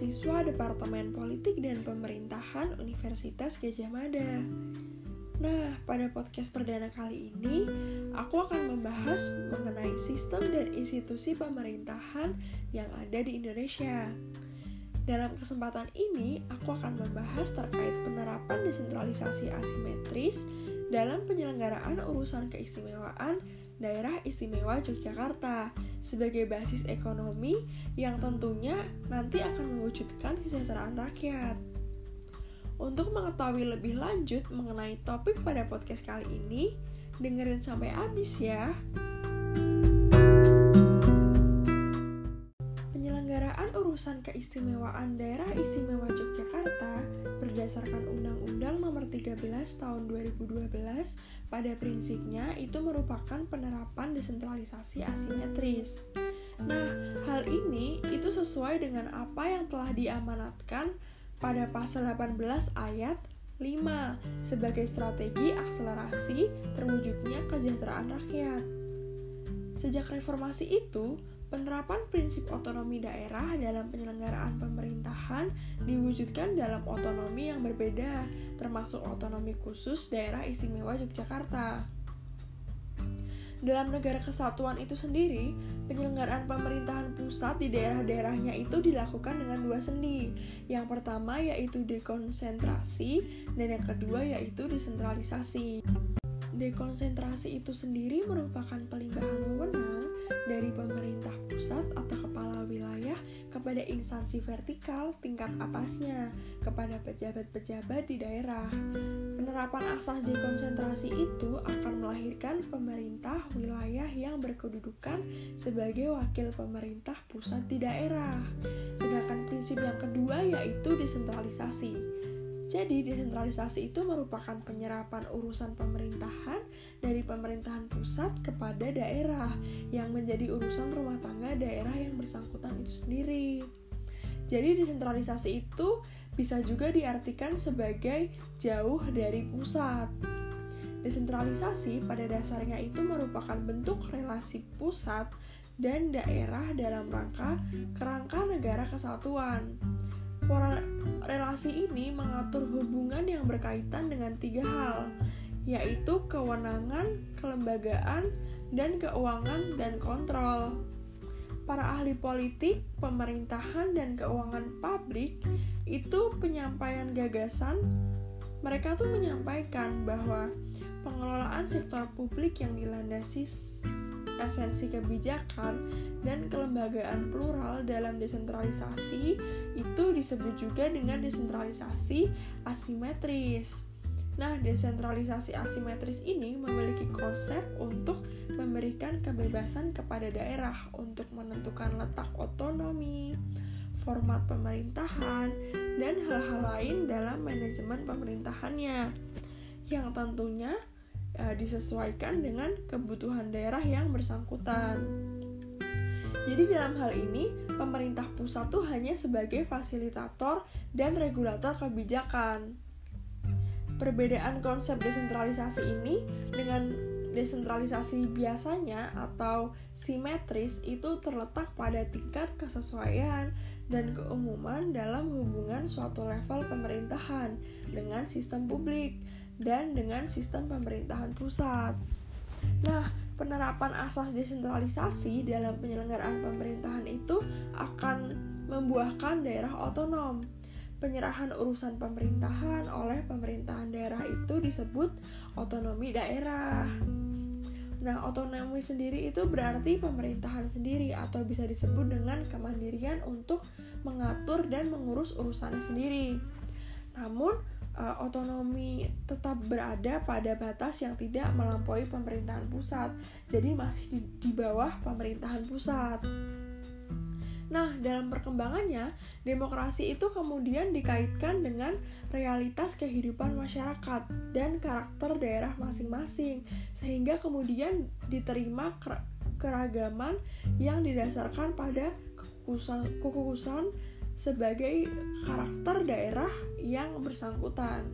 mahasiswa Departemen Politik dan Pemerintahan Universitas Gajah Mada. Nah, pada podcast perdana kali ini, aku akan membahas mengenai sistem dan institusi pemerintahan yang ada di Indonesia. Dalam kesempatan ini, aku akan membahas terkait penerapan desentralisasi asimetris dalam penyelenggaraan urusan keistimewaan daerah istimewa Yogyakarta sebagai basis ekonomi yang tentunya nanti akan mewujudkan kesejahteraan rakyat. Untuk mengetahui lebih lanjut mengenai topik pada podcast kali ini, dengerin sampai habis ya. Penyelenggaraan urusan keistimewaan daerah istimewa berdasarkan Undang-Undang Nomor 13 Tahun 2012 pada prinsipnya itu merupakan penerapan desentralisasi asimetris. Nah, hal ini itu sesuai dengan apa yang telah diamanatkan pada pasal 18 ayat 5 sebagai strategi akselerasi terwujudnya kesejahteraan rakyat. Sejak reformasi itu, Penerapan prinsip otonomi daerah dalam penyelenggaraan pemerintahan diwujudkan dalam otonomi yang berbeda, termasuk otonomi khusus daerah istimewa Yogyakarta. Dalam negara kesatuan itu sendiri, penyelenggaraan pemerintahan pusat di daerah-daerahnya itu dilakukan dengan dua sendi. Yang pertama yaitu dekonsentrasi, dan yang kedua yaitu desentralisasi. Dekonsentrasi itu sendiri merupakan pelimbahan wewenang dari pemerintah pusat atau kepala wilayah kepada instansi vertikal tingkat atasnya, kepada pejabat-pejabat di daerah. Penerapan asas dekonsentrasi itu akan melahirkan pemerintah wilayah yang berkedudukan sebagai wakil pemerintah pusat di daerah. Sedangkan prinsip yang kedua yaitu desentralisasi jadi, desentralisasi itu merupakan penyerapan urusan pemerintahan dari pemerintahan pusat kepada daerah yang menjadi urusan rumah tangga daerah yang bersangkutan itu sendiri. Jadi, desentralisasi itu bisa juga diartikan sebagai jauh dari pusat. Desentralisasi pada dasarnya itu merupakan bentuk relasi pusat dan daerah dalam rangka kerangka negara kesatuan relasi ini mengatur hubungan yang berkaitan dengan tiga hal, yaitu kewenangan, kelembagaan, dan keuangan dan kontrol. Para ahli politik, pemerintahan, dan keuangan publik itu penyampaian gagasan. Mereka tuh menyampaikan bahwa pengelolaan sektor publik yang dilandasi esensi kebijakan dan kelembagaan plural dalam desentralisasi itu disebut juga dengan desentralisasi asimetris. Nah, desentralisasi asimetris ini memiliki konsep untuk memberikan kebebasan kepada daerah untuk menentukan letak otonomi, format pemerintahan, dan hal-hal lain dalam manajemen pemerintahannya. Yang tentunya uh, disesuaikan dengan kebutuhan daerah yang bersangkutan. Jadi dalam hal ini, pemerintah pusat tuh hanya sebagai fasilitator dan regulator kebijakan. Perbedaan konsep desentralisasi ini dengan desentralisasi biasanya atau simetris itu terletak pada tingkat kesesuaian dan keumuman dalam hubungan suatu level pemerintahan dengan sistem publik dan dengan sistem pemerintahan pusat. Nah, penerapan asas desentralisasi dalam penyelenggaraan pemerintahan itu akan membuahkan daerah otonom. Penyerahan urusan pemerintahan oleh pemerintahan daerah itu disebut otonomi daerah. Nah, otonomi sendiri itu berarti pemerintahan sendiri atau bisa disebut dengan kemandirian untuk mengatur dan mengurus urusannya sendiri. Namun, uh, otonomi tetap berada pada batas yang tidak melampaui pemerintahan pusat, jadi masih di, di bawah pemerintahan pusat. Nah, dalam perkembangannya, demokrasi itu kemudian dikaitkan dengan realitas kehidupan masyarakat dan karakter daerah masing-masing, sehingga kemudian diterima keragaman yang didasarkan pada kekukusan sebagai karakter daerah yang bersangkutan.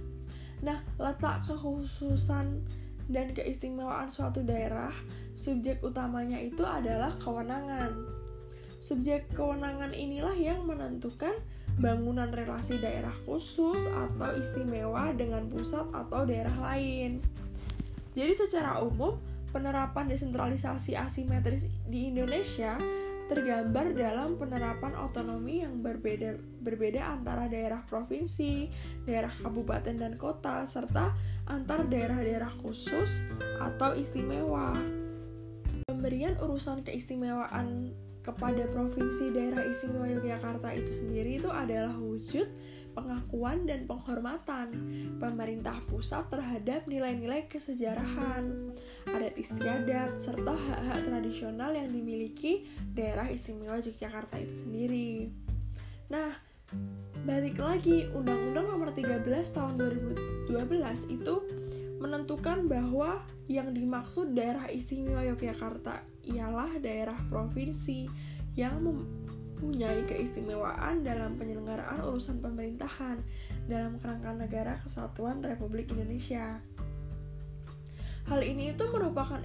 Nah, letak kekhususan dan keistimewaan suatu daerah, subjek utamanya itu adalah kewenangan. Subjek kewenangan inilah yang menentukan bangunan relasi daerah khusus atau istimewa dengan pusat atau daerah lain. Jadi secara umum, penerapan desentralisasi asimetris di Indonesia tergambar dalam penerapan otonomi yang berbeda berbeda antara daerah provinsi, daerah kabupaten dan kota, serta antar daerah-daerah khusus atau istimewa. Pemberian urusan keistimewaan kepada Provinsi Daerah Istimewa Yogyakarta itu sendiri itu adalah wujud pengakuan dan penghormatan pemerintah pusat terhadap nilai-nilai kesejarahan, adat istiadat, serta hak-hak tradisional yang dimiliki daerah istimewa Yogyakarta itu sendiri. Nah, balik lagi Undang-Undang Nomor 13 Tahun 2012 itu menentukan bahwa yang dimaksud daerah istimewa Yogyakarta ialah daerah provinsi yang mempunyai keistimewaan dalam penyelenggaraan urusan pemerintahan dalam kerangka negara kesatuan Republik Indonesia. Hal ini itu merupakan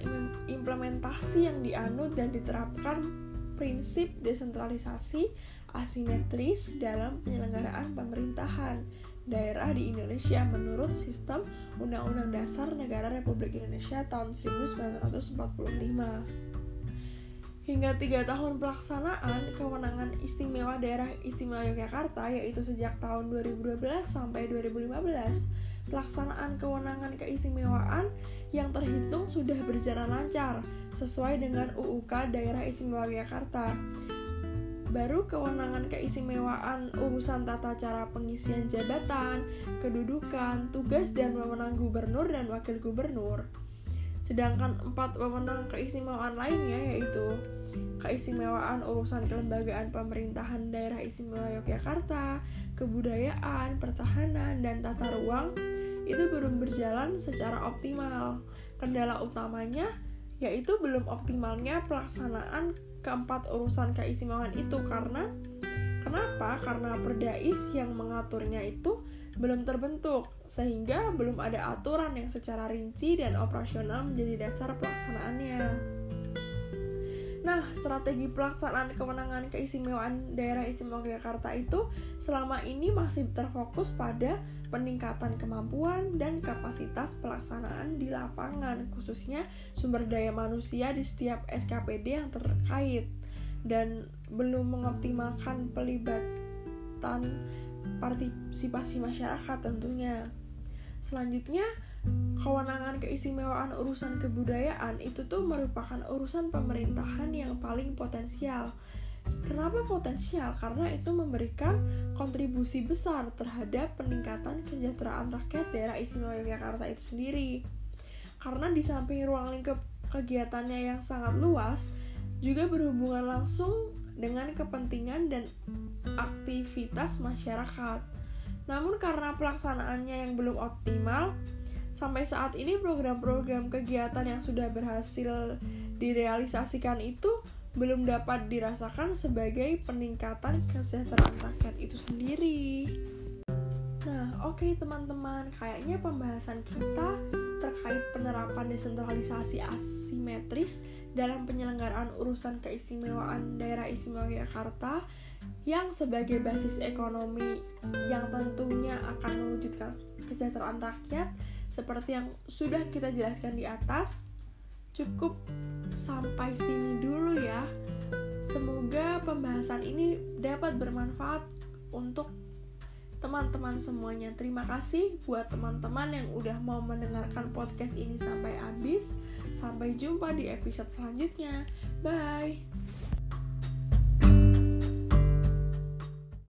implementasi yang dianut dan diterapkan prinsip desentralisasi asimetris dalam penyelenggaraan pemerintahan daerah di Indonesia menurut sistem Undang-Undang Dasar Negara Republik Indonesia tahun 1945. Hingga tiga tahun pelaksanaan kewenangan istimewa daerah istimewa Yogyakarta yaitu sejak tahun 2012 sampai 2015 pelaksanaan kewenangan keistimewaan yang terhitung sudah berjalan lancar sesuai dengan UUK Daerah Istimewa Yogyakarta. Baru kewenangan keistimewaan urusan tata cara pengisian jabatan, kedudukan, tugas dan wewenang gubernur dan wakil gubernur Sedangkan empat wewenang keistimewaan lainnya yaitu keistimewaan urusan kelembagaan pemerintahan daerah istimewa Yogyakarta, kebudayaan, pertahanan, dan tata ruang itu belum berjalan secara optimal. Kendala utamanya yaitu belum optimalnya pelaksanaan keempat urusan keistimewaan itu karena kenapa? Karena perdais yang mengaturnya itu belum terbentuk, sehingga belum ada aturan yang secara rinci dan operasional menjadi dasar pelaksanaannya. Nah, strategi pelaksanaan kewenangan keistimewaan daerah istimewa Jakarta itu selama ini masih terfokus pada peningkatan kemampuan dan kapasitas pelaksanaan di lapangan, khususnya sumber daya manusia di setiap SKPD yang terkait dan belum mengoptimalkan pelibatan partisipasi masyarakat tentunya. Selanjutnya, kewenangan keistimewaan urusan kebudayaan itu tuh merupakan urusan pemerintahan yang paling potensial. Kenapa potensial? Karena itu memberikan kontribusi besar terhadap peningkatan kesejahteraan rakyat daerah istimewa Yogyakarta itu sendiri. Karena di samping ruang lingkup kegiatannya yang sangat luas, juga berhubungan langsung dengan kepentingan dan aktivitas masyarakat. Namun karena pelaksanaannya yang belum optimal, sampai saat ini program-program kegiatan yang sudah berhasil direalisasikan itu belum dapat dirasakan sebagai peningkatan kesejahteraan rakyat itu sendiri. Nah, oke okay, teman-teman, kayaknya pembahasan kita terkait penerapan desentralisasi asimetris dalam penyelenggaraan urusan keistimewaan daerah istimewa Jakarta yang sebagai basis ekonomi yang tentunya akan mewujudkan kesejahteraan rakyat seperti yang sudah kita jelaskan di atas cukup sampai sini dulu ya. Semoga pembahasan ini dapat bermanfaat untuk teman-teman semuanya. Terima kasih buat teman-teman yang udah mau mendengarkan podcast ini sampai habis. Sampai jumpa di episode selanjutnya. Bye.